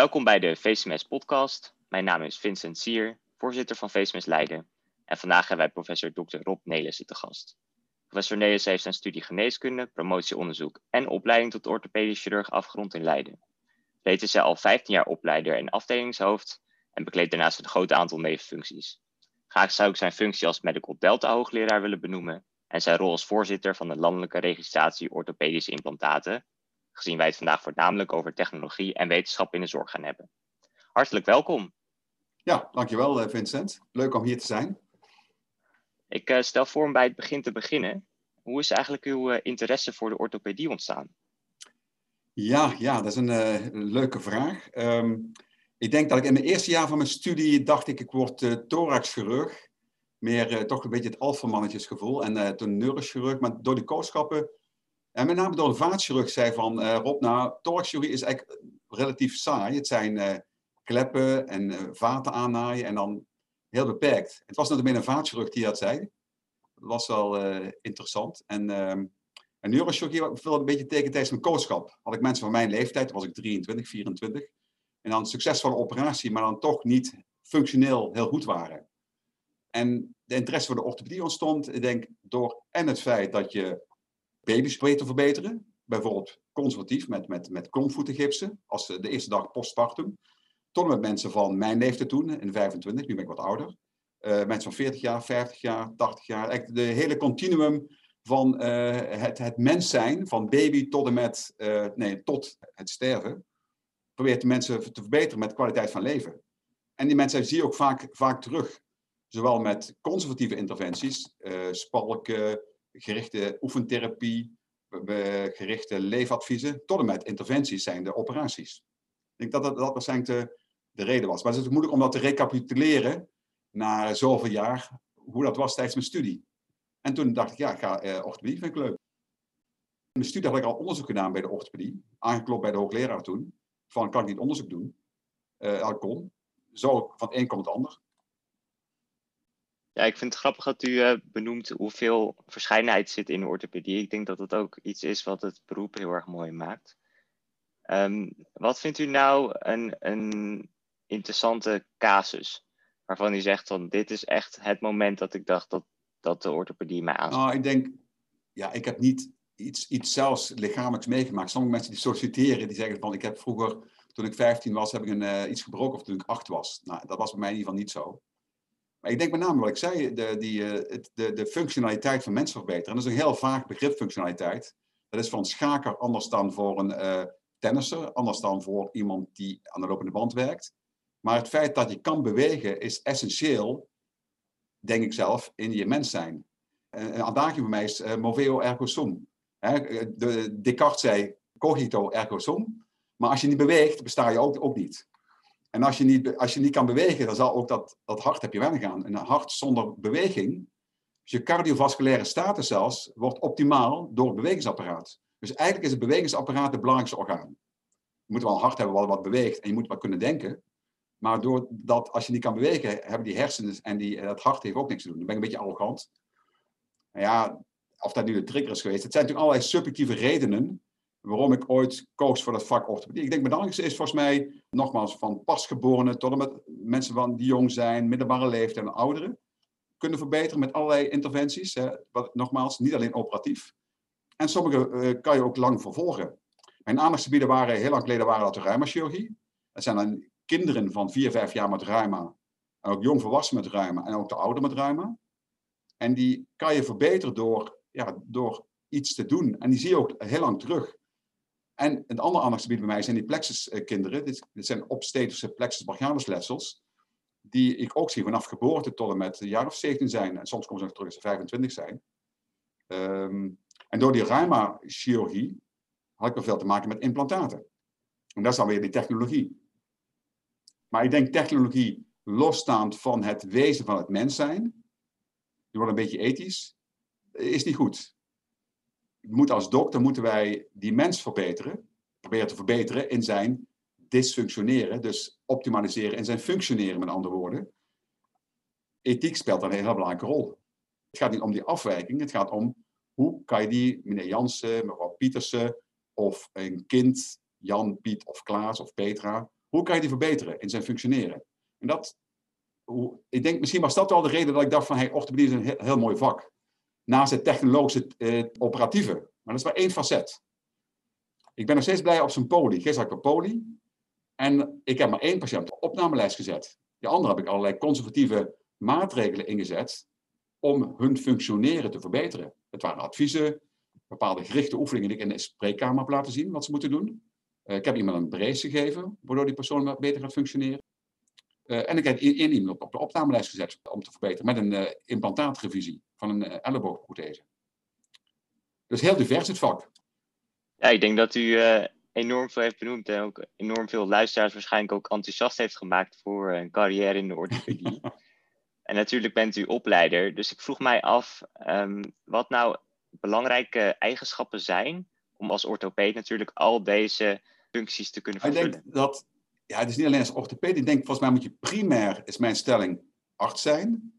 Welkom bij de VCMS podcast. Mijn naam is Vincent Sier, voorzitter van VCMS Leiden. En vandaag hebben wij professor Dr. Rob Nelissen te gast. Professor Nelissen heeft zijn studie geneeskunde, promotieonderzoek en opleiding tot orthopedisch chirurg afgerond in Leiden. Reeds is hij al 15 jaar opleider en afdelingshoofd en bekleedt daarnaast een groot aantal nevenfuncties. Graag zou ik zijn functie als medical delta hoogleraar willen benoemen en zijn rol als voorzitter van de landelijke registratie orthopedische implantaten, gezien wij het vandaag voornamelijk over technologie en wetenschap in de zorg gaan hebben. Hartelijk welkom. Ja, dankjewel eh, Vincent. Leuk om hier te zijn. Ik uh, stel voor om bij het begin te beginnen. Hoe is eigenlijk uw uh, interesse voor de orthopedie ontstaan? Ja, ja dat is een uh, leuke vraag. Um, ik denk dat ik in mijn eerste jaar van mijn studie dacht ik, ik word thoraxchirurg. Meer toch een beetje het alfamannetjesgevoel. En toen neurochirurg. Maar door die kooschappen en met name door de vaatchirurg zei van, uh, Rob, nou, thoraxchirurgie is eigenlijk relatief saai. Het zijn uh, kleppen en uh, vaten aannaaien en dan heel beperkt. Het was natuurlijk een vaatchirurg die dat zei. Dat was wel interessant. En, ehm, en neurochirurgie viel een beetje tegen tijdens mijn. Had ik mensen van mijn leeftijd, was ik 23, 24. En dan succesvolle operatie, maar dan toch niet functioneel heel goed waren. En de interesse voor de orthopedie ontstond, ik denk, door en het feit dat je baby's te verbeteren. Bijvoorbeeld conservatief met, met, met klompvoetengipsen, als de eerste dag postpartum. Tot met mensen van mijn leeftijd toen, in 25, nu ben ik wat ouder. Uh, mensen van 40 jaar, 50 jaar, 80 jaar. Eigenlijk de hele continuum van uh, het, het mens zijn, van baby tot en met, uh, nee, tot het sterven. Probeert de mensen te verbeteren met kwaliteit van leven. En die mensen zie je ook vaak, vaak terug. Zowel met conservatieve interventies, spalken, gerichte oefentherapie, gerichte leefadviezen, tot en met interventies zijn de operaties. Ik denk dat dat, dat waarschijnlijk de, de reden was. Maar het is moeilijk om dat te recapituleren na zoveel jaar, hoe dat was tijdens mijn studie. En toen dacht ik, ja, ik ga eh, vind ik leuk. In mijn studie had ik al onderzoek gedaan bij de orthopedie, aangeklopt bij de hoogleraar toen, van kan ik niet onderzoek doen? Uh, kon. Zo van het een komt het ander. Ja, ik vind het grappig dat u uh, benoemt hoeveel verscheidenheid zit in de orthopedie. Ik denk dat dat ook iets is wat het beroep heel erg mooi maakt. Um, wat vindt u nou een, een interessante casus waarvan u zegt van dit is echt het moment dat ik dacht dat, dat de orthopedie mij aanspreekt? Nou, ik denk, ja, ik heb niet iets, iets zelfs lichamelijks meegemaakt. Sommige mensen die solliciteren, die zeggen van ik heb vroeger, toen ik 15 was, heb ik een, uh, iets gebroken of toen ik 8 was. Nou, dat was bij mij in ieder geval niet zo. Maar ik denk met name wat ik zei, de, die, eh, de, de functionaliteit van mensen verbeteren. dat is een heel vaag begrip, functionaliteit. Dat is van schaker anders dan voor een uh, tennisser, anders dan voor iemand die aan de lopende band werkt. Maar het feit dat je kan bewegen is essentieel, denk ik zelf, in je mens zijn. Een adagium bij mij is uh, moveo ergo sum. de, Descartes zei cogito ergo sum. Maar als je niet beweegt, besta je ook, ook niet. En als je niet, als je niet kan bewegen, dan zal ook dat, dat hart heb je weinig aan. Een hart zonder beweging, dus je cardiovasculaire status zelfs, wordt optimaal door het bewegingsapparaat. Dus eigenlijk is het bewegingsapparaat het belangrijkste orgaan. Je moet wel een hart hebben wat, wat beweegt en je moet wel kunnen denken. Maar doordat als je niet kan bewegen, hebben die hersenen en die, dat hart heeft ook niks te doen. Dan ben ik een beetje arrogant. Nou ja, of dat nu de trigger is geweest. Het zijn natuurlijk allerlei subjectieve redenen waarom ik ooit koos voor dat vak orthopedie. Ik denk het belangrijkste is volgens mij, nogmaals, van pasgeborenen tot en met mensen van die jong zijn, middelbare leeftijd en ouderen, kunnen verbeteren met allerlei interventies. Hè. Wat, nogmaals, niet alleen operatief. En sommige uh, kan je ook lang vervolgen. Mijn aandachtsgebieden waren heel lang geleden waren dat de reumachirurgie. Dat zijn dan kinderen van 4, 5 jaar met reuma. En ook jongvolwassenen met reuma en ook de ouderen met reuma. En die kan je verbeteren door, ja, door iets te doen. En die zie je ook heel lang terug. En een ander aandachtsgebied bij mij zijn die plexuskinderen. Dit, dit zijn obstetrische plexus brachialis. Die ik ook zie vanaf geboorte tot en met een jaar of 17 zijn. En soms komen ze nog terug als ze 25 zijn. Um, en door die reuma-chirurgie had ik wel veel te maken met implantaten. En dat is dan weer die technologie. Maar ik denk technologie losstaand van het wezen van het mens zijn. Die wordt een beetje ethisch. Is niet goed moet als dokter moeten wij die mens verbeteren, proberen te verbeteren in zijn dysfunctioneren, dus optimaliseren in zijn functioneren, met andere woorden. Ethiek speelt een heel belangrijke rol. Het gaat niet om die afwijking, het gaat om hoe kan je die, meneer Jansen, mevrouw Pietersen, of een kind, Jan, Piet of Klaas of Petra, Hoe kan je die verbeteren in zijn functioneren? En dat, ik denk, misschien was dat wel de reden dat ik dacht van, hey, orthopedie is een heel mooi vak. Naast het technologische, eh, operatieve. Maar dat is maar één facet. Ik ben nog steeds blij op zijn poli. Gisteren had ik een poli. En ik heb maar één patiënt op opnamelijst gezet. De andere heb ik allerlei conservatieve maatregelen ingezet om hun functioneren te verbeteren. Het waren adviezen, bepaalde gerichte oefeningen die ik in de spreekkamer heb laten zien wat ze moeten doen. Uh, ik heb iemand een brace gegeven, waardoor die persoon beter gaat functioneren. Uh, en ik heb één iemand op, op de opnamelijst gezet om te verbeteren met een uh, implantaatrevisie van een elleboogprothese. Dus heel divers het vak. Ja, ik denk dat u enorm veel heeft benoemd en ook enorm veel luisteraars waarschijnlijk ook enthousiast heeft gemaakt voor een carrière in de orthopedie. en natuurlijk bent u opleider, dus ik vroeg mij af um, wat nou belangrijke eigenschappen zijn om als orthopeed natuurlijk al deze functies te kunnen vervullen? Ik denk dat, ja, het is niet alleen als orthopeed. Ik denk, volgens mij moet je primair, is mijn stelling, arts zijn.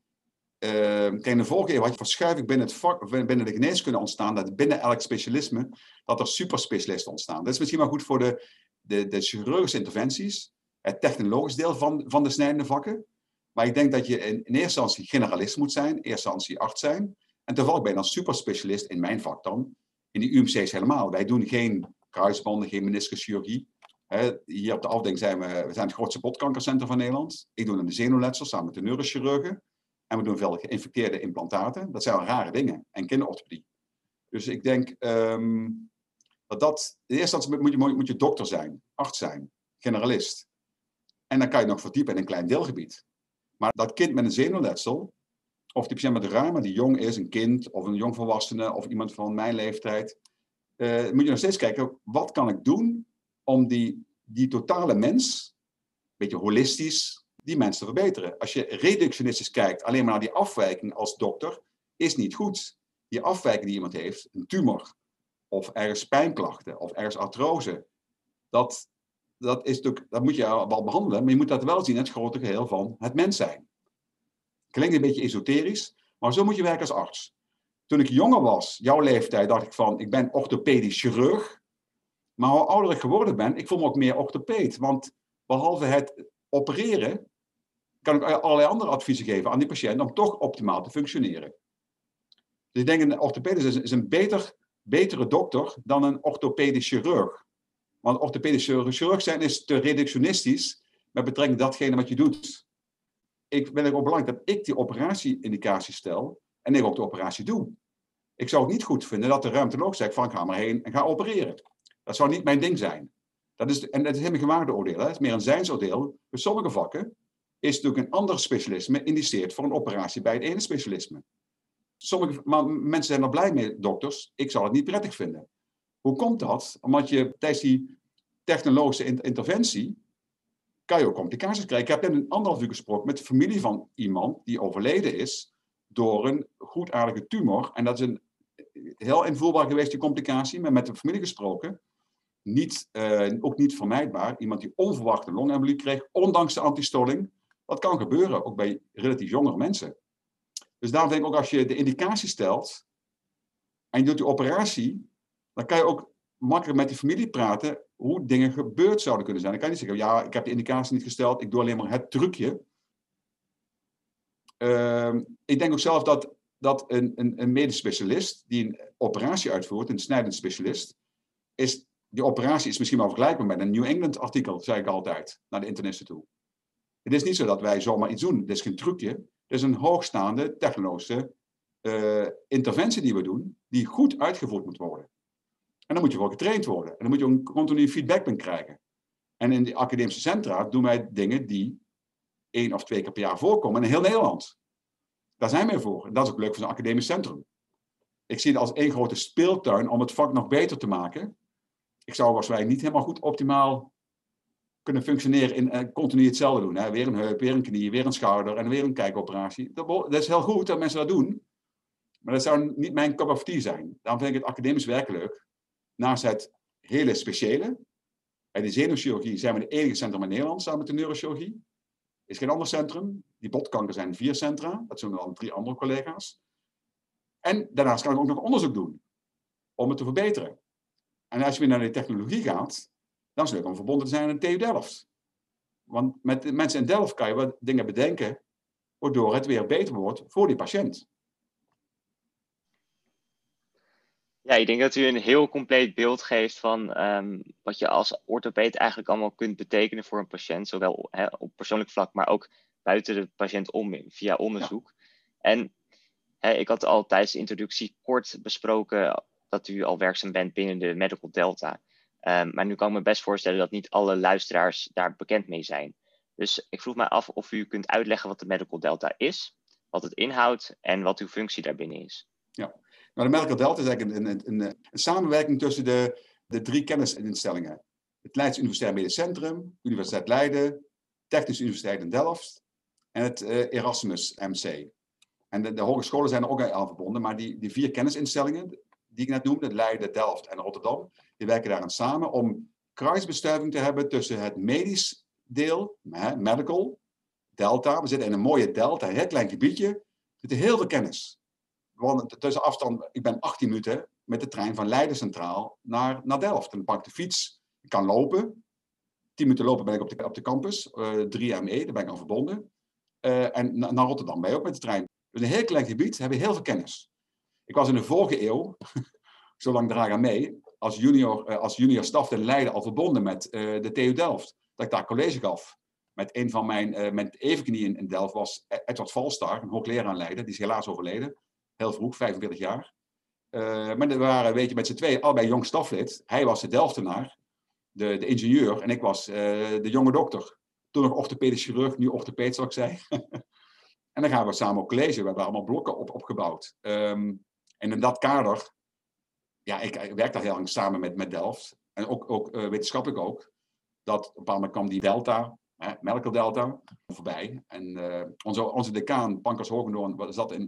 Uh, kijk, de vorige eeuw had je verschuiving binnen, het vak, binnen de geneeskunde ontstaan, dat binnen elk specialisme, dat er superspecialisten ontstaan. Dat is misschien wel goed voor de, de, de chirurgische interventies, het technologisch deel van, van de snijdende vakken. Maar ik denk dat je in, in eerste instantie generalist moet zijn, in eerste instantie arts zijn. En toevallig ben je dan superspecialist in mijn vak dan, in die UMC's helemaal. Wij doen geen kruisbanden, geen meniscuschirurgie. Hier op de afdeling zijn we, we zijn het grootste botkankercentrum van Nederland. Ik doe de zenuwletsel samen met de neurochirurgen. En we doen veel geïnfecteerde implantaten. Dat zijn wel rare dingen. En kinderorthopedie. Dus ik denk um, dat dat... In eerste moet je, moet je dokter zijn, arts zijn, generalist. En dan kan je nog verdiepen in een klein deelgebied. Maar dat kind met een zenuwletsel, of die patiënt met reuma die jong is, een kind of een jongvolwassene of iemand van mijn leeftijd, uh, moet je nog steeds kijken, wat kan ik doen om die, die totale mens, een beetje holistisch, die mens te verbeteren. Als je reductionistisch kijkt, alleen maar naar die afwijking als dokter, is niet goed. Die afwijking die iemand heeft, een tumor, of ergens pijnklachten, of ergens artrose, dat, dat, is dat moet je wel behandelen, maar je moet dat wel zien in het grote geheel van het mens zijn. Klinkt een beetje esoterisch, maar zo moet je werken als arts. Toen ik jonger was, jouw leeftijd, dacht ik van, ik ben orthopedisch chirurg. Maar hoe ouder ik geworden ben, ik voel me ook meer orthopeed. Want behalve het opereren, kan ik allerlei andere adviezen geven aan die patiënt om toch optimaal te functioneren. Dus ik denk een orthopedisch is een beter, betere dokter dan een orthopedisch chirurg. Want orthopedisch chirurg zijn is te reductionistisch met betrekking tot datgene wat je doet ik ben er ook belangrijk dat ik die operatie-indicatie stel en ik ook de operatie doe. Ik zou het niet goed vinden dat de ruimteloog zegt van ga maar heen en ga opereren. Dat zou niet mijn ding zijn. Dat is, en dat is helemaal geen waardeoordeel. Het is meer een zijnsoordeel. Bij sommige vakken is natuurlijk een ander specialisme indiceerd voor een operatie bij het ene specialisme. Sommige mensen zijn er blij mee, dokters. Ik zou het niet prettig vinden. Hoe komt dat? Omdat je tijdens die technologische interventie kan je ook complicaties krijgen. Ik heb net een anderhalf uur gesproken met de familie van iemand die overleden is door een goedaardige tumor. En dat is een, heel invoelbaar geweest, die complicatie, maar met de familie gesproken. Niet, uh, ook niet vermijdbaar. Iemand die onverwachte longembolie kreeg, ondanks de antistolling. Dat kan gebeuren, ook bij relatief jongere mensen. Dus daarom denk ik ook als je de indicatie stelt en je doet die operatie, dan kan je ook makkelijk met die familie praten hoe dingen gebeurd zouden kunnen zijn. Dan kan je niet zeggen, ja, ik heb de indicatie niet gesteld, ik doe alleen maar het trucje. Uh, ik denk ook zelf dat, dat een, een, een medisch specialist die een operatie uitvoert, een snijdend specialist, is, die operatie is misschien wel vergelijkbaar met een New England artikel, zeg ik altijd, naar de internisten toe. Het is niet zo dat wij zomaar iets doen. Het is geen trucje. Het is een hoogstaande technologische uh, interventie die we doen, die goed uitgevoerd moet worden. En dan moet je wel getraind worden. En dan moet je een continu feedback krijgen. En in de academische centra doen wij dingen die één of twee keer per jaar voorkomen in heel Nederland. Daar zijn wij voor. Dat is ook leuk voor zo'n academisch centrum. Ik zie het als één grote speeltuin om het vak nog beter te maken. Ik zou waarschijnlijk niet helemaal goed optimaal kunnen functioneren in uh, continu hetzelfde doen. Hè? Weer een heup, weer een knie, weer een schouder en weer een kijkoperatie. Dat, is heel goed dat mensen dat doen. Maar dat zou niet mijn cup of tea zijn. Daarom vind ik het academisch werk leuk naast het hele speciale. Bij de zenuwchirurgie zijn we de enige centrum in Nederland samen met de neurochirurgie. Er is geen ander centrum. Die botkanker zijn vier centra. Dat zijn dan drie andere collega's. En daarnaast kan ik ook nog onderzoek doen. Om het te verbeteren. En als je weer naar de technologie gaat, dan is het leuk om verbonden te zijn aan de TU Delft. Want met de mensen in Delft kan je wat dingen bedenken, waardoor het weer beter wordt voor die patiënt. Ja, ik denk dat u een heel compleet beeld geeft van ehm, wat je als orthopeed eigenlijk allemaal kunt betekenen voor een patiënt, zowel op persoonlijk vlak, maar ook buiten de patiënt om via onderzoek. En ik had al tijdens de introductie kort besproken dat u al werkzaam bent binnen de Medical Delta. Um, maar nu kan ik me best voorstellen dat niet alle luisteraars daar bekend mee zijn. Dus ik vroeg me af of u kunt uitleggen wat de Medical Delta is, wat het inhoudt en wat uw functie daarbinnen is. Ja, nou, de Medical Delta is eigenlijk een, een, een, een samenwerking tussen de, de drie kennisinstellingen. Het Leids Universitair Medisch Centrum, Universiteit Leiden, Technische Universiteit in Delft en het uh, Erasmus MC. En de, de, hogescholen zijn er ook aan verbonden, maar die, die vier kennisinstellingen die ik net noemde, Leiden, Delft en Rotterdam, die werken daaraan samen om kruisbestuiving te hebben tussen het medisch deel, medical, delta. We zitten in een mooie delta, een heel klein gebiedje. Er zit heel veel kennis. Want tussen afstand, ik ben 18 minuten met de trein van Leiden Centraal naar, naar Delft. En dan pak ik de fiets, ik kan lopen. 10 minuten lopen ben ik op de, op de campus, uh, 3ME, daar ben ik aan verbonden. Uh, en naar Rotterdam ben je ook met de trein. Dus een heel klein gebied, hebben heel veel kennis. Ik was in de vorige eeuw, zo lang draag aan mee, als junior, uh, als junior staf in Leiden al verbonden met uh, de TU Delft. Dat ik daar college gaf. Met een van mijn, uh, mijn evenknieën in Delft was Edward Valstar, een hoogleraar aan Leiden. Die is helaas overleden. Heel vroeg, 45 jaar. maar we waren, weet je, met z'n twee allebei jong staflid. Hij was de Delftenaar, de, de ingenieur. En ik was de jonge dokter. Toen nog orthopedisch chirurg, nu orthopeed, zoals ik zei. en dan gaan we samen op college. We hebben allemaal blokken op, opgebouwd. Um, en in dat kader, ja, ik, werk daar heel lang samen met, met Delft. En ook, ook uh, wetenschappelijk ook. Dat op een bepaald kwam die delta, hè, Delta, voorbij. En uh, onze, onze decaan, Pankers Hogendoorn,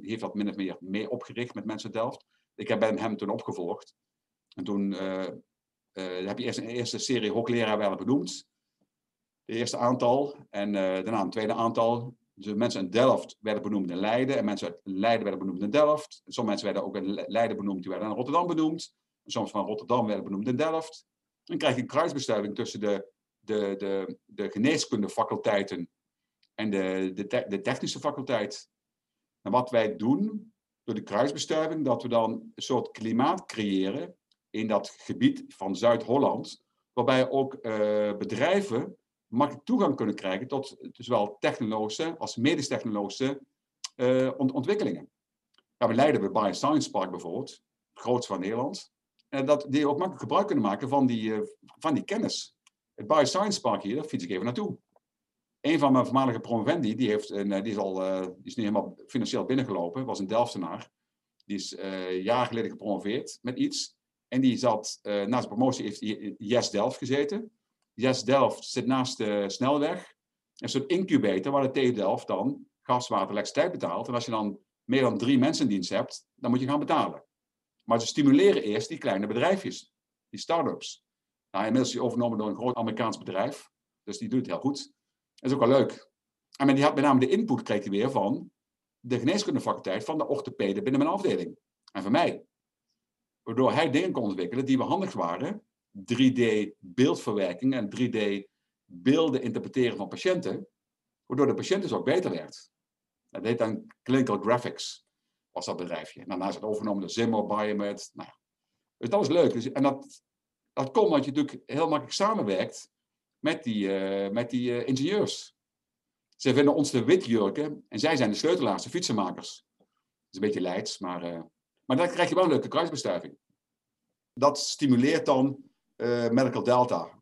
heeft dat min of meer mee opgericht met mensen Delft. Ik heb hem toen opgevolgd. En toen uh, heb je eerst een eerste serie hoogleraar wel benoemd. De eerste aantal. En daarna een tweede aantal. Dus mensen in Delft werden benoemd in Leiden en mensen uit Leiden werden benoemd in Delft. Sommige mensen werden ook in Leiden benoemd, die werden in Rotterdam benoemd. Soms van Rotterdam werden benoemd in Delft. Dan krijg je een kruisbestuiving tussen de, de, de, de geneeskundefaculteiten en de, de, de technische faculteit. En wat wij doen door de kruisbestuiving, dat we dan een soort klimaat creëren in dat gebied van Zuid-Holland, waarbij ook uh, bedrijven makkelijk toegang kunnen krijgen tot zowel technologische als medisch-technologische uh, ontwikkelingen. Ja, we leiden bij Bioscience Park bijvoorbeeld, het grootste van Nederland, en dat die ook makkelijk gebruik kunnen maken van die, uh, van die kennis. Het Bioscience Park hier, daar fiets ik even naartoe. Een van mijn voormalige promovendi, die, heeft een, die, is al, die is nu helemaal financieel binnengelopen, was een Delftenaar. Die is uh, jaar geleden gepromoveerd met iets. En die zat, uh, na zijn promotie heeft hij Yes Delft gezeten. Yes Delft zit naast de snelweg. Een soort incubator waar de TU Delft dan gas, water, elektriciteit betaalt. En als je dan meer dan drie mensen in dienst hebt, dan moet je gaan betalen. Maar ze stimuleren eerst die kleine bedrijfjes, die start-ups. Nou, inmiddels is die overgenomen door een groot Amerikaans bedrijf. Dus die doet het heel goed. Dat is ook wel leuk. En die had met name de input kreeg hij weer van de geneeskundefaculteit van de orthopeden binnen mijn afdeling. En van mij. Waardoor hij dingen kon ontwikkelen die we handig waren 3D-beeldverwerking en 3D-beelden interpreteren van patiënten, waardoor de patiënt dus ook beter werd. Dat heet dan Clinical Graphics, was dat bedrijfje. Daarna is het overgenomen door Zimmer, Biomed. Nou, dus dat is leuk. Dus, en dat, dat komt omdat je natuurlijk heel makkelijk samenwerkt met die, uh, met die uh, ingenieurs. Ze vinden ons de witjurken en zij zijn de sleutelaars, de fietsenmakers. Dat is een beetje leids, maar, uh, maar dan krijg je wel een leuke kruisbestuiving. Dat stimuleert dan uh, Medical Delta.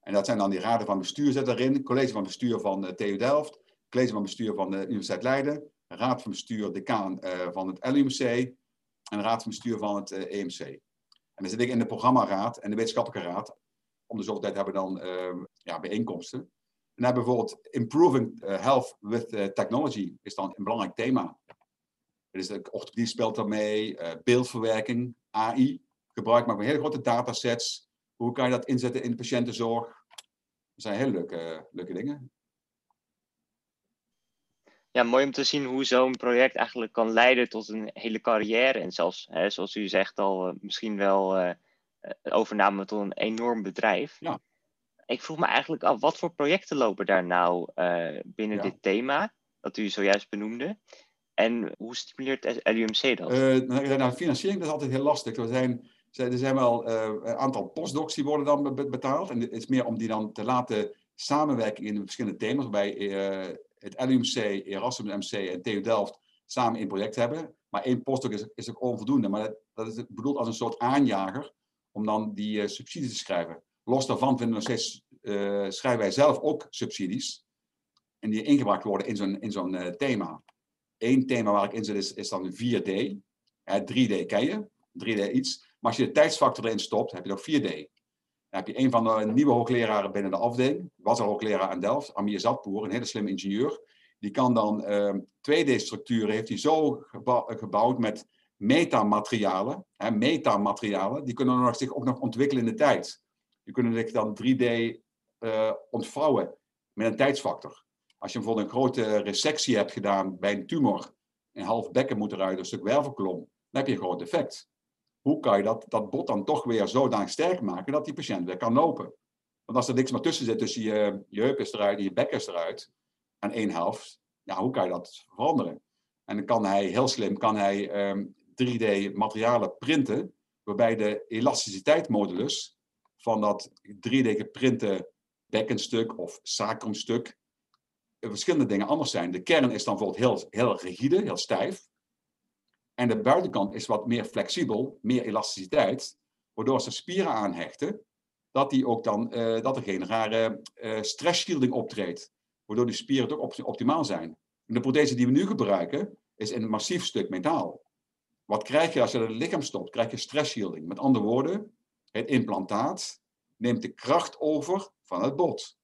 En dat zijn dan die raden van bestuur zit erin, college van bestuur van uh, TU Delft, college van bestuur van de Universiteit Leiden, raad van bestuur, decaan van het LUMC en raad van bestuur van het EMC. En dan zit ik in de programmaraad en de wetenschappelijke raad. Om de zoveel tijd hebben we dan ja, bijeenkomsten. En we bijvoorbeeld Improving Health with Technology is dan een belangrijk thema. Dus orthopedie speelt daarmee, beeldverwerking, AI, gebruik maken van hele grote datasets, hoe kan je dat inzetten in de patiëntenzorg? Dat zijn hele leuke, leuke dingen. Ja, mooi om te zien hoe zo'n project eigenlijk kan leiden tot een hele carrière. En zelfs, hè, zoals u zegt, al uh, misschien wel uh, overname tot een enorm bedrijf. Ja. Ik vroeg me eigenlijk af, wat voor projecten lopen daar nou uh, binnen dit thema, dat u zojuist benoemde? En hoe stimuleert LUMC dat? Uh, nou, financiering dat is altijd heel lastig. Er zijn, er zijn wel uh, een aantal postdocs die worden dan betaald. En het is meer om die dan te laten samenwerken in verschillende thema's. Waarbij het LUMC, Erasmus MC en TU Delft samen een project hebben. Maar één postdoc is, is ook onvoldoende. Maar dat, dat is bedoeld als een soort aanjager om dan die uh, subsidies te schrijven. Los daarvan vinden we nog steeds, uh, schrijven wij zelf ook subsidies. En die ingebracht worden in zo'n in zo'n thema. Eén thema waar ik in zit is, is dan 4D. 3D ken je, 3D iets. Maar als je de tijdsfactor erin stopt, heb je nog 4D. Dan heb je een van de nieuwe hoogleraren binnen de afdeling. Was al hoogleraar aan Delft, Amir Zatpoer, een hele slimme ingenieur. Die kan dan 2D-structuren, heeft hij zo gebouwd met metamaterialen. Hè, metamaterialen, die kunnen nog, zich ook nog ontwikkelen in de tijd. Die kunnen zich dan 3D uh, eh, ontvouwen met een tijdsfactor. Als je bijvoorbeeld een grote resectie hebt gedaan bij een tumor, een half bekken moet eruit, een stuk wervelkolom, dan heb je een groot effect. Hoe kan je dat, dat bot dan toch weer zodanig sterk maken dat die patiënt weer kan lopen? Want als er niks meer tussen zit, tussen je, je heup is eruit en je bek is eruit, aan één helft, ja, hoe kan je dat veranderen? En dan kan hij heel slim kan hij um, 3D materialen printen, waarbij de elasticiteitsmodulus van dat 3D geprinte bekkenstuk of sacrumstuk verschillende dingen anders zijn. De kern is dan bijvoorbeeld heel, heel rigide, heel stijf. En de buitenkant is wat meer flexibel, meer elasticiteit, waardoor er spieren aanhechten, dat, die ook dan, uh, dat er geen rare uh, stress shielding optreedt, waardoor die spieren toch optimaal zijn. De prothese die we nu gebruiken, is een massief stuk metaal. Wat krijg je als je het lichaam stopt? Krijg je stress shielding. Met andere woorden, het implantaat neemt de kracht over van het bot.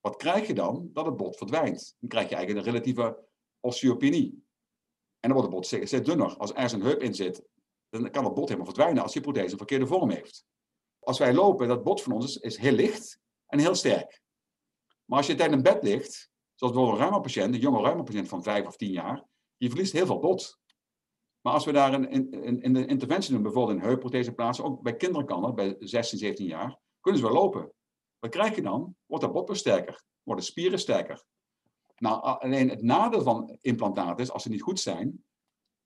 Wat krijg je dan? Dat het bot verdwijnt. Dan krijg je eigenlijk een relatieve osteopenie. En dan wordt het bot steeds dunner. Als er ergens een heup in zit, dan kan het bot helemaal verdwijnen als je prothese een verkeerde vorm heeft. Als wij lopen, dat bot van ons is, heel licht en heel sterk. Maar als je tijdens een bed ligt, zoals bijvoorbeeld een ruimapatiënt, een jonge ruimapatiënt van 5 of 10 jaar, die verliest heel veel bot. Maar als we daar een, een, een, interventie doen, bijvoorbeeld een heupprothese plaatsen, ook bij kinderen kan dat, bij 16, 17 jaar, kunnen ze wel lopen. Wat krijg je dan? Wordt dat bot sterker, worden spieren sterker. Nou, alleen het nadeel van implantaten is, als ze niet goed zijn,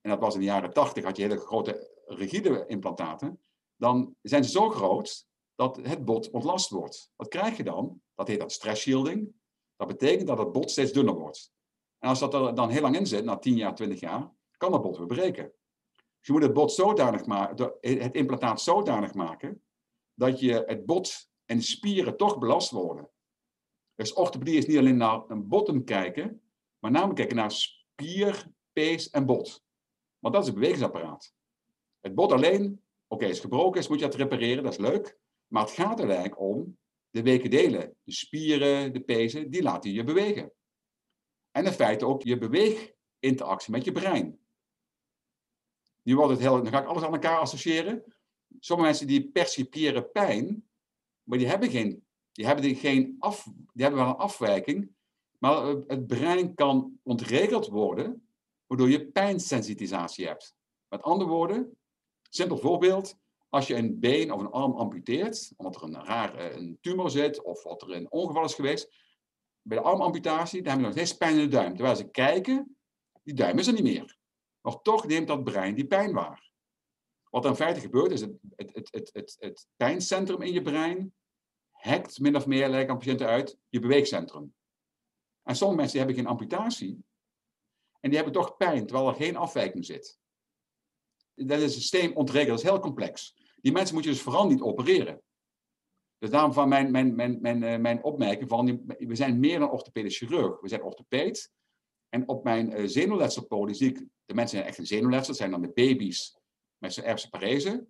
en dat was in de jaren 80, had je hele grote rigide implantaten, dan zijn ze zo groot dat het bot ontlast wordt. Wat krijg je dan? Dat heet dat stress shielding. Dat betekent dat het bot steeds dunner wordt. En als dat er dan heel lang in zit, na 10 jaar, 20 jaar, kan dat bot weer breken. Dus je moet het bot zodanig maken, het implantaat zodanig maken, dat je het bot en spieren toch belast worden. Dus orthopedie is niet alleen naar een bottom kijken, maar namelijk kijken naar spier, pees en bot. Want dat is het bewegingsapparaat. Het bot alleen, oké, is gebroken, is moet je het repareren, dat is leuk. Maar het gaat er eigenlijk om de weken delen. De spieren, de pezen, die laten je bewegen. En in feite ook je beweeginteractie met je brein. Nu wordt het heel, dan ga ik alles aan elkaar associëren. Sommige mensen die percipiëren pijn, maar die hebben geen, die hebben geen af, die hebben wel een afwijking, maar het brein kan ontregeld worden, waardoor je pijnsensitisatie hebt. Met andere woorden, simpel voorbeeld, als je een been of een arm amputeert, omdat er een raar eh, een tumor zit of wat er een ongeval is geweest, bij de armamputatie, dan hebben we nog steeds pijn in de duim. Terwijl ze kijken, die duim is er niet meer. Maar toch neemt dat brein die pijn waar. Wat er in feite gebeurt, is het, het, het, het, het, het pijncentrum in je brein hackt min of meer, lijkt aan patiënten uit, je beweegcentrum. En sommige mensen hebben geen amputatie. En die hebben toch pijn, terwijl er geen afwijking zit. Dat is systeem ontregeld, dat is heel complex. Die mensen moet je dus vooral niet opereren. Dus daarom van mijn, mijn, mijn, mijn, eh, mijn opmerking van, we zijn meer dan orthopedisch chirurg. We zijn orthopeed. En op mijn uh, de mensen zijn echt een zenuwletsel, dat zijn dan de baby's met zijn erfse parese.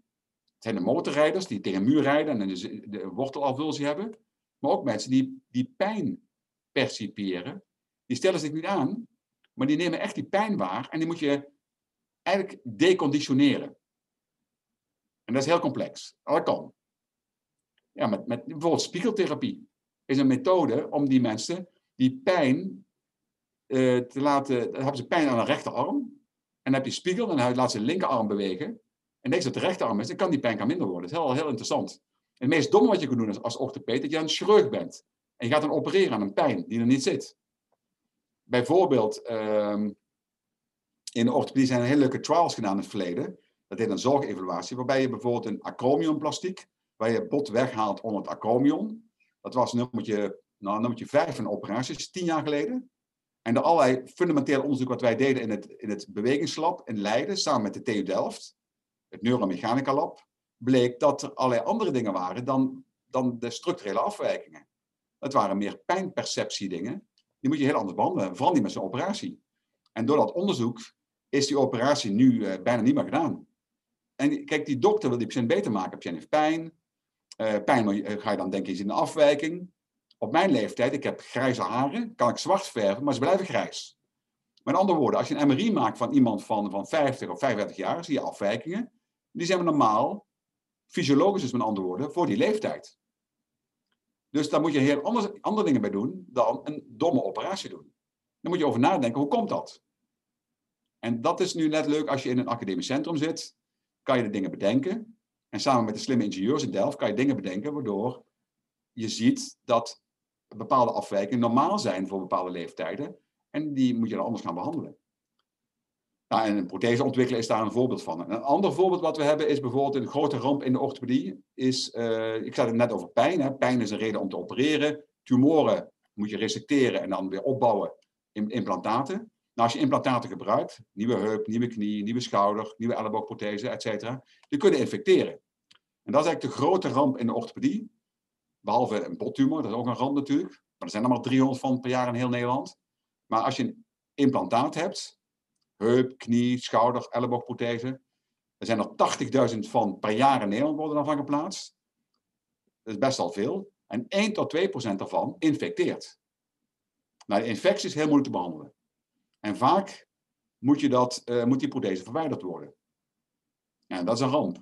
Zijn de motorrijders die tegen een muur rijden en de, de wortelalvulsie hebben. Maar ook mensen die, die pijn perciperen. Die stellen zich niet aan, maar die nemen echt die pijn waar en die moet je eigenlijk deconditioneren. En dat is heel complex. dat kan. Ja, met, met bijvoorbeeld spiegeltherapie is een methode om die mensen die pijn uh, te laten. Dan hebben ze pijn aan de rechterarm. En dan heb je spiegel en dan laat ze de linkerarm bewegen. En deze dat de rechterarm is, dan kan die pijn kan minder worden. Dat is heel, heel interessant. Het meest domme wat je kunt doen als, orthopeed, dat je een chirurg bent. En je gaat dan opereren aan een pijn die er niet zit. Bijvoorbeeld, ehm, in de orthopedie zijn er hele leuke trials gedaan in het verleden. Dat heet een zorgevaluatie, waarbij je bijvoorbeeld een acromionplastiek, waar je bot weghaalt onder het acromion. Dat was nummertje, nou, nummertje 5 van operaties, tien jaar geleden. En door allerlei fundamenteel onderzoek wat wij deden in het, in het bewegingslab in Leiden, samen met de TU Delft, het Neuromechanica Lab, bleek dat er allerlei andere dingen waren dan, dan de structurele afwijkingen. Het waren meer pijnperceptie dingen. Die moet je heel anders behandelen, vooral niet met zo'n operatie. En door dat onderzoek is die operatie nu uh, bijna niet meer gedaan. En kijk, die dokter wil die patiënt beter maken. Patiënt heeft pijn. Uh, pijn eh, ga je dan denken, is een afwijking. Op mijn leeftijd, ik heb grijze haren, kan ik zwart verven, maar ze blijven grijs. Met andere woorden, als je een MRI maakt van iemand van, van 50 of 35 jaar, zie je afwijkingen. Die zijn normaal, fysiologisch is met andere woorden, voor die leeftijd. Dus daar moet je heel anders, andere dingen bij doen dan een domme operatie doen. Dan moet je over nadenken, hoe komt dat? En dat is nu net leuk als je in een academisch centrum zit, kan je de dingen bedenken. En samen met de slimme ingenieurs in Delft kan je dingen bedenken waardoor je ziet dat bepaalde afwijkingen normaal zijn voor bepaalde leeftijden. En die moet je dan anders gaan behandelen. Nou, en een prothese ontwikkelen is daar een voorbeeld van. Een ander voorbeeld wat we hebben is bijvoorbeeld een grote ramp in de orthopedie. Is, uh, ik zei het net over pijn. Hè. Pijn is een reden om te opereren. Tumoren moet je resecteren en dan weer opbouwen in implantaten. Nou, als je implantaten gebruikt, nieuwe heup, nieuwe knie, nieuwe schouder, nieuwe elleboogprothese, et cetera, die kunnen infecteren. En dat is eigenlijk de grote ramp in de orthopedie. Behalve een bottumor, dat is ook een ramp natuurlijk. Maar er zijn er maar 300 van per jaar in heel Nederland. Maar als je een implantaat hebt, heup, knie, schouder, elleboogprothese. Er zijn er 80.000 van per jaar in Nederland worden daarvan geplaatst. Dat is best al veel. En 1 tot 2 procent daarvan infecteert. Nou, de infectie is heel moeilijk te behandelen. En vaak moet, je dat, uh, moet die prothese verwijderd worden. En dat is een ramp.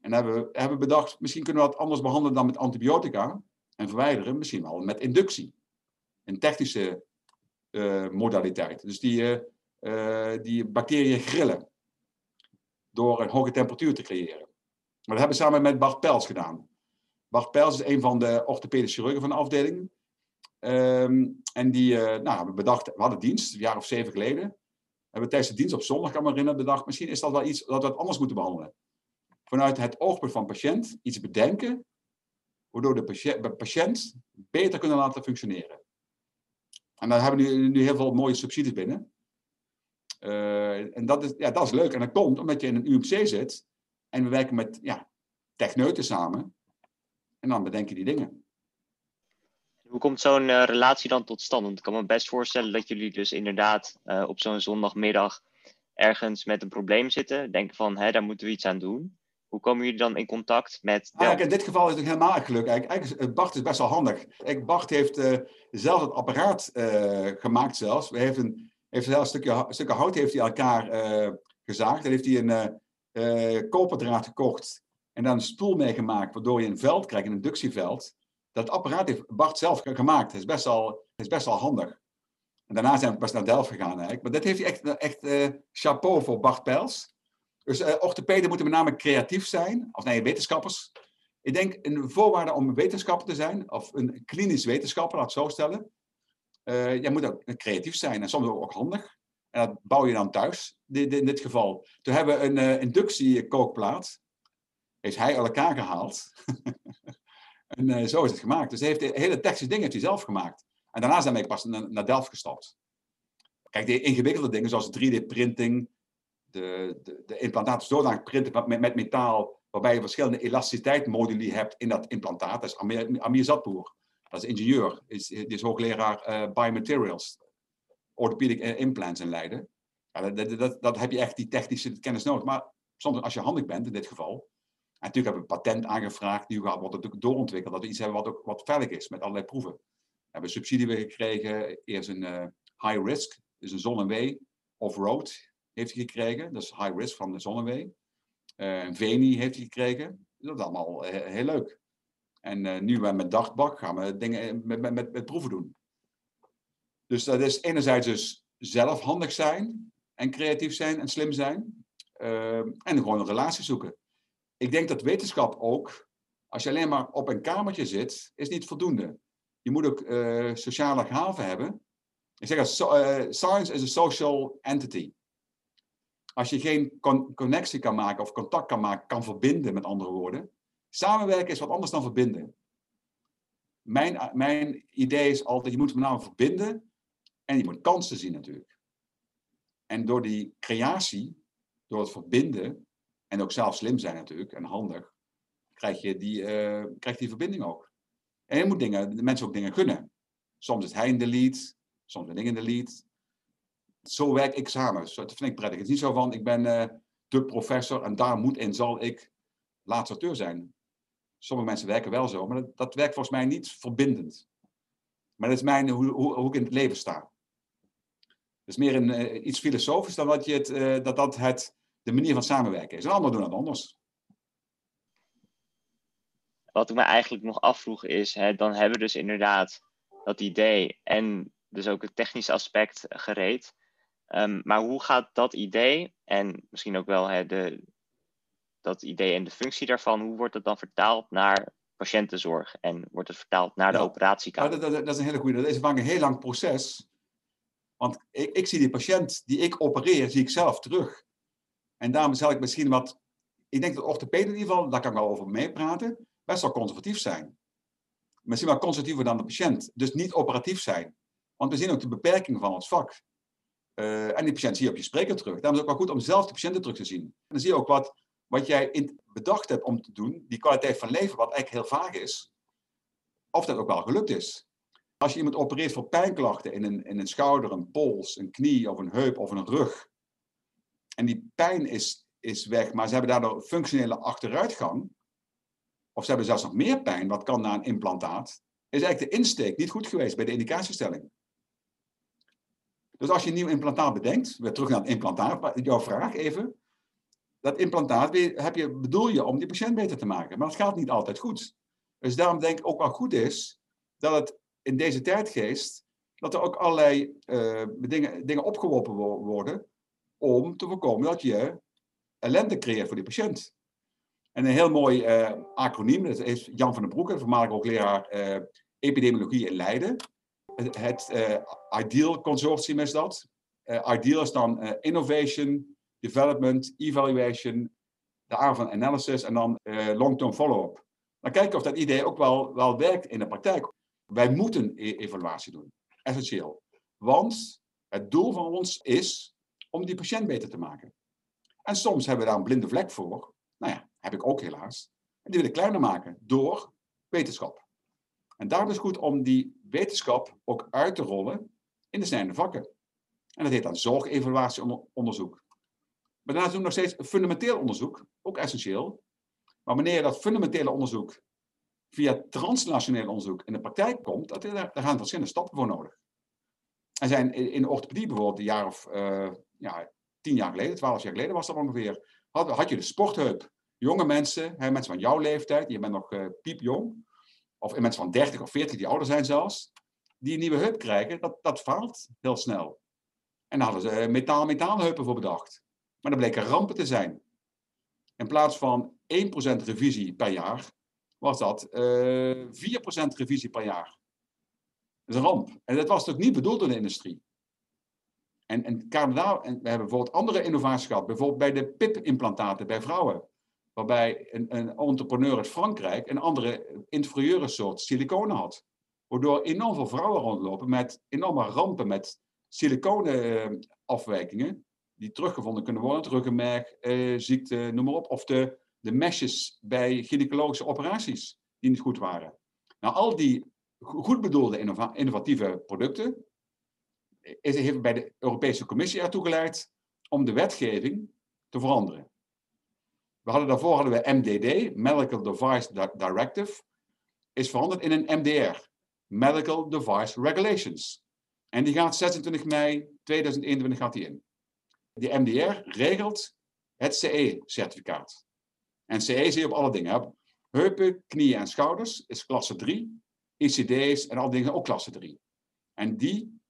En hebben we hebben bedacht, misschien kunnen we dat anders behandelen dan met antibiotica. En verwijderen, misschien wel met inductie. Een technische uh, modaliteit. Dus die, uh, die bacteriën grillen. Door een hoge temperatuur te creëren. Maar dat hebben we samen met Bart Pels gedaan. Bart Pels is een van de orthopedische chirurgen van de afdeling. Um, en die uh, nou, hebben bedacht, we hadden dienst, een jaar of zeven geleden. Hebben we tijdens de dienst op zondag, kan me herinneren, bedacht, misschien is dat wel iets dat we anders moeten behandelen. Vanuit het oogpunt van patiënt iets bedenken, waardoor de patiënt, de patiënt beter kunnen laten functioneren. En daar hebben we nu heel veel mooie subsidies binnen. Uh, en dat is, ja, dat is leuk. En dat komt omdat je in een UMC zit en we werken met ja, techneuten samen. En dan bedenk je die dingen. Hoe komt zo'n uh, relatie dan tot stand? Want ik kan me best voorstellen dat jullie dus inderdaad uh, op zo'n zondagmiddag ergens met een probleem zitten. Denken van, hè, daar moeten we iets aan doen. Hoe komen jullie dan in contact met... Ah, in dit geval is het helemaal geluk. Eigenlijk, Bart is best wel handig. Bart heeft zelf het apparaat gemaakt zelfs. Hij heeft een heeft een stukje, hout heeft hij elkaar uh, gezaagd. Dan heeft hij een uh, koperdraad gekocht en dan een stoel meegemaakt, waardoor je een veld krijgt, een inductieveld. Dat apparaat heeft Bart zelf gemaakt. Het is best wel, is best handig. En daarna zijn we pas naar Delft gegaan eigenlijk. Maar dat heeft hij echt, echt chapeau voor Bart Pels. Dus orthopeden moeten met name creatief zijn, of nee, wetenschappers. Ik denk een voorwaarde om een wetenschapper te zijn, of een klinisch wetenschapper, laat het zo stellen, uh, jij moet ook creatief zijn en soms ook handig. En dat bouw je dan thuis, in dit geval. Toen hebben we een uh, inductiekookplaat. Heeft hij al elkaar gehaald. en uh, zo is het gemaakt. Dus hij heeft hele technische dingen hij zelf gemaakt. En daarna zijn we pas naar, Delft gestapt. Kijk, de ingewikkelde dingen zoals 3D-printing, de, de, de implantaten zodanig printen met, met metaal, waarbij je verschillende elasticiteitsmoduli hebt in dat implantaat. Dat is Amir. Dat is ingenieur, is, is hoogleraar uh, biomaterials, orthopedic implants in Leiden. Ja, dat, dat, dat, heb je echt die technische kennis nodig. Maar soms als je handig bent, in dit geval. En natuurlijk hebben we een patent aangevraagd, nu wordt het natuurlijk doorontwikkeld, dat we iets hebben wat ook wat veilig is met allerlei proeven. We hebben subsidie weer gekregen, eerst een uh, high risk, dus een zon en wee, off-road heeft hij gekregen, dat is high risk van de zon en wee. Uh, een VENI heeft hij gekregen, dat is allemaal heel leuk. En uh, nu met dagbak gaan we dingen met, met, met, met proeven doen. Dus dat is enerzijds dus zelf handig zijn en creatief zijn en slim zijn. Uh, en gewoon een relatie zoeken. Ik denk dat wetenschap ook Als je alleen maar op een kamertje zit, is niet voldoende. Je moet ook sociale gaven hebben. Ik zeg, uh, science is a social entity. Als je geen connectie kan maken of contact kan maken, kan verbinden met andere woorden. Samenwerken is wat anders dan verbinden. Mijn, mijn idee is altijd, je moet met name verbinden en je moet kansen zien natuurlijk. En door die creatie, door het verbinden, en ook zelf slim zijn natuurlijk en handig, krijg je die, uh, krijg die verbinding ook. En je moet dingen, de mensen ook dingen kunnen. Soms is hij in de lead, soms ben ik in de lead. Zo werk ik samen. dat vind ik prettig. Het is niet zo van, ik ben uh, de professor en daar moet en zal ik laatste auteur zijn. Sommige mensen werken wel zo, maar dat, dat werkt volgens mij niet verbindend. Maar dat is mijn, hoe, hoe, ik in het leven sta. Het is meer een, uh, iets filosofisch dan dat, je het, uh, dat dat het, de manier van samenwerken is. En anderen doen het anders. Wat ik me eigenlijk nog afvroeg is, hè, dan hebben we dus inderdaad dat idee en dus ook het technische aspect gereed. Um, maar hoe gaat dat idee en misschien ook wel hè, de, dat idee en de functie daarvan, hoe wordt het dan vertaald naar patiëntenzorg en wordt het vertaald naar de ja, operatiekamer? Nou, dat, dat, dat, is een hele goede. Dat is vaak een heel lang proces. Want ik, ik zie die patiënt die ik opereer, zie ik zelf terug. En daarom zal ik misschien wat, ik denk dat orthopeden in ieder geval, daar kan ik wel over meepraten, best wel conservatief zijn. Misschien wel conservatiever dan de patiënt. Dus niet operatief zijn. Want we zien ook de beperking van ons vak. Uh, en die patiënt zie je op je spreker terug. Daarom is het ook wel goed om zelf de patiënten terug te zien. En dan zie je ook wat, wat jij bedacht hebt om te doen, die kwaliteit van leven, wat eigenlijk heel vaag is, of dat ook wel gelukt is. Als je iemand opereert voor pijnklachten in een, in een schouder, een pols, een knie of een heup of een rug, en die pijn is, is weg, maar ze hebben daardoor functionele achteruitgang, of ze hebben zelfs nog meer pijn, wat kan na een implantaat, is eigenlijk de insteek niet goed geweest bij de indicatiestelling. Dus als je een nieuw implantaat bedenkt, weer terug naar het implantaat, jouw vraag even. Dat implantaat heb je, bedoel je om die patiënt beter te maken, maar dat gaat niet altijd goed. Dus daarom denk ik ook wel goed is dat het in deze tijdgeest, dat er ook allerlei uh, dingen, dingen opgeworpen worden om te voorkomen dat je ellende creëert voor die patiënt. En een heel mooi uh, acroniem, dat is Jan van den Broek, voormalig ook leraar uh, epidemiologie in Leiden. Het, het IDEAL Consortium is dat. IDEAL is dan Innovation, Development, Evaluation, van Analysis en dan Long-Term Follow-up. Dan kijken of dat idee ook wel, wel werkt in de praktijk. Wij moeten e evaluatie doen, essentieel. Want het doel van ons is om die patiënt beter te maken. En soms hebben we daar een blinde vlek voor. Nou ja, heb ik ook helaas. En die wil ik kleiner maken door wetenschap. En daarom is het goed om die wetenschap ook uit te rollen in de snijende vakken. En dat heet dan zorgevaluatieonderzoek. Maar daarnaast doen we nog steeds fundamenteel onderzoek, ook essentieel. Maar wanneer dat fundamentele onderzoek via transnationeel onderzoek in de praktijk komt, dat, daar, gaan verschillende stappen voor nodig. Er zijn in orthopedie bijvoorbeeld een jaar of uh, ja, tien jaar geleden, twaalf jaar geleden was dat ongeveer, had, had je de sportheup. Jonge mensen, mensen van jouw leeftijd, je bent nog uh, piepjong, of mensen van 30 of 40 die ouder zijn zelfs, die een nieuwe heup krijgen, dat, dat faalt heel snel. En daar hadden ze uh, metaal-metaalheupen voor bedacht. Maar dat bleken rampen te zijn. In plaats van 1% revisie per jaar, was dat uh, 4% revisie per jaar. Dat is een ramp. En dat was natuurlijk niet bedoeld door de industrie. En, en, Canada, en we hebben bijvoorbeeld andere innovaties gehad, bijvoorbeeld bij de PIP-implantaten bij vrouwen. Waarbij een, een, entrepreneur uit Frankrijk een andere inferieure soort siliconen had. Waardoor enorm veel vrouwen rondlopen met enorme rampen met siliconenafwijkingen. Die teruggevonden kunnen worden, ruggenmerg, eh, ziekte, noem maar op. Of de, de meshes bij gynaecologische operaties die niet goed waren. Nou, al die goed bedoelde innovatieve producten, is, heeft bij de Europese Commissie ertoe geleid om de wetgeving te veranderen. We hadden daarvoor hadden we MDD, Medical Device Directive, is veranderd in een MDR, Medical Device Regulations. En die gaat 26 mei 2021 gaat die in. Die MDR regelt het CE-certificaat. En CE zie je op alle dingen. Heupen, knieën en schouders is klasse 3. ICD's en al dingen ook klasse 3. En die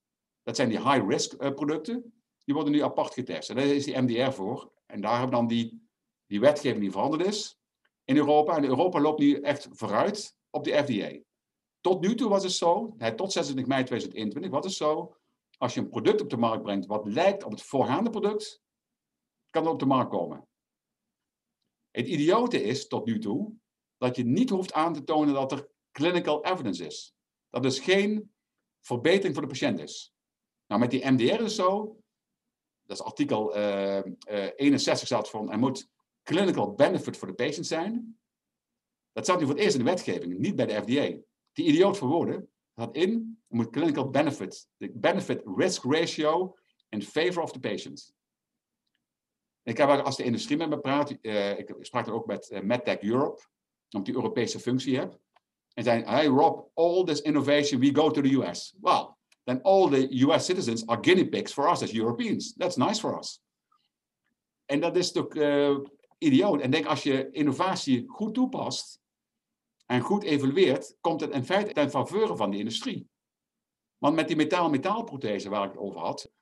dat zijn die high-risk eh, producten. Die worden nu apart getest. En daar is die MDR voor. En daar hebben dan die, die wetgeving die veranderd is. in Europa. En Europa loopt nu echt vooruit op de FDA. Tot nu toe was het zo, tot 26 mei 2021 was het zo, als je een product op de markt brengt wat lijkt op het voorgaande product, kan het op de markt komen. Het idiote is tot nu toe dat je niet hoeft aan te tonen dat er clinical evidence is. Dat dus geen verbetering voor de patiënt is. Nou, met die MDR is zo, dat is artikel uh, uh, 61 staat van, er moet clinical benefit voor de patient zijn. Dat staat nu voor het eerst in de wetgeving, niet bij de FDA. Die idioot voor woorden had in, moet clinical benefit, de benefit risk ratio in favor of the patient. Ik heb als de industrie met me praat, uh, ik sprak er ook met uh, MedTech Europe, omdat die Europese functie heb. En zei, hey Rob, all this innovation, we go to the US. Well, then all the US citizens are guinea pigs for us as Europeans. That's nice for us. En dat is toch uh, idioot. En denk, als je innovatie goed toepast en goed evalueert, komt het in feite ten faveur van de industrie. Want met die metaal-metaalprothese waar ik het over had,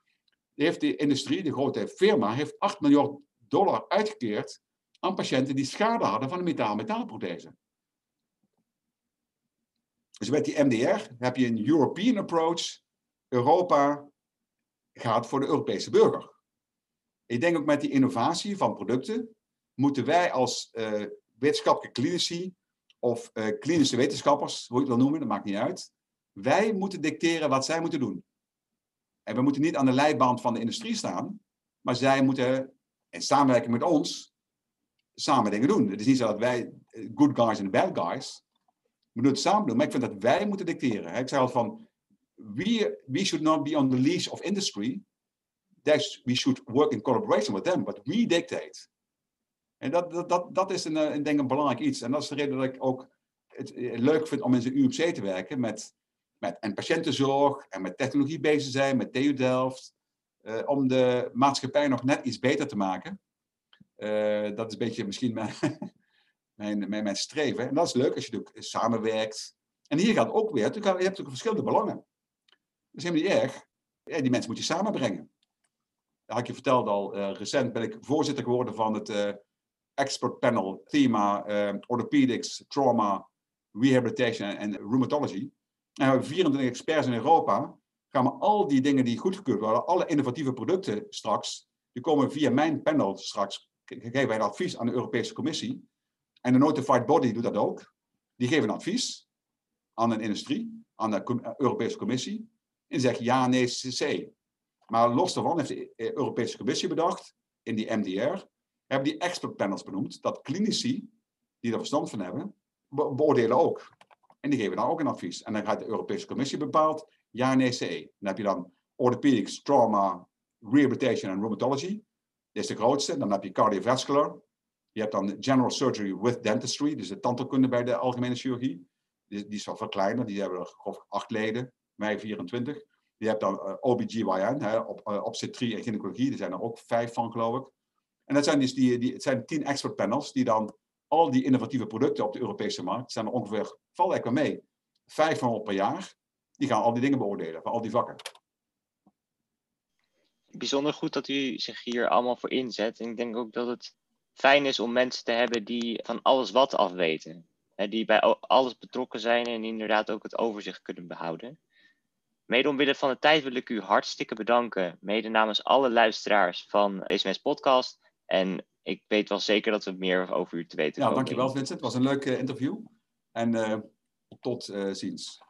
heeft de industrie, de grote firma, heeft 8 miljard dollar uitgekeerd aan patiënten die schade hadden van een metaal-metaalprothese. Dus met die MDR heb je een European approach. Europa gaat voor de Europese burger. Ik denk ook met die innovatie van producten moeten wij als uh, wetenschappelijke klinici of uh, klinische wetenschappers, hoe je het wil noemen, dat maakt niet uit. Wij moeten dicteren wat zij moeten doen. En we moeten niet aan de leidband van de industrie staan, maar zij moeten in samenwerking met ons samen dingen doen. Het is niet zo dat wij eh, good guys en bad guys. We moeten het samen doen, maar ik vind dat wij moeten dicteren. Ik zei al van, we, we should not be on the leash of industry. That's, we should work in collaboration with them, but we dictate. En dat, dat, dat, dat is een, eh, denk een belangrijk iets. En dat is de reden dat ik ook het eh, leuk vind om in zijn UMC te werken met met en patiëntenzorg en met technologie bezig zijn, met TU Delft, uh, om de maatschappij nog net iets beter te maken. Dat is een beetje misschien mijn, mijn, mijn, streven. En dat is leuk als je samenwerkt. En hier gaat ook weer, je hebt ook verschillende belangen. Dat is helemaal niet erg. Ja, die mensen moet je samenbrengen. Dat had ik je verteld al, recent ben ik voorzitter geworden van het expert panel thema orthopedics, trauma, rehabilitation en rheumatology. En we hebben 24 experts in Europa. Gaan we al die dingen die goedgekeurd worden, alle innovatieve producten straks, die komen via mijn panel straks, geven wij een advies aan de Europese Commissie. En de Notified Body doet dat ook. Die geven een advies aan een industrie, aan de Europese Commissie. En zeggen ja, nee, CC. Maar los daarvan heeft de Europese Commissie bedacht, in die MDR, hebben die expert panels benoemd, dat klinici, die er verstand van hebben, beoordelen ook. En die geven dan ook een advies. En dan gaat de Europese Commissie bepaald, ja, nee, CE. Dan heb je dan orthopedics, trauma, rehabilitation en rheumatology. Dat is de grootste. Dan heb je cardiovascular. Je hebt dan general surgery with dentistry, dus de tandheelkunde bij de algemene chirurgie. Die, die is wel verkleiner, die hebben er acht leden, wij 24. Je hebt dan eh, OBGYN, hè, op, uh, obstetrie en gynaecologie, er zijn er ook vijf van, geloof ik. En dat zijn dus die, die, het zijn tien expert panels die dan al die innovatieve producten op de Europese markt, zijn er ongeveer, val wel mee, 500 per jaar. Die gaan al die dingen beoordelen, van al die vakken. Bijzonder goed dat u zich hier allemaal voor inzet. En ik denk ook dat het fijn is om mensen te hebben die van alles wat afweten. Die bij alles betrokken zijn en inderdaad ook het overzicht kunnen behouden. Mede omwille van de tijd wil ik u hartstikke bedanken. Mede namens alle luisteraars van SMS Podcast. En ik weet wel zeker dat we meer over u te weten komen. Ja, dankjewel Vincent. Het was een leuk uh, interview. En uh, tot uh, ziens.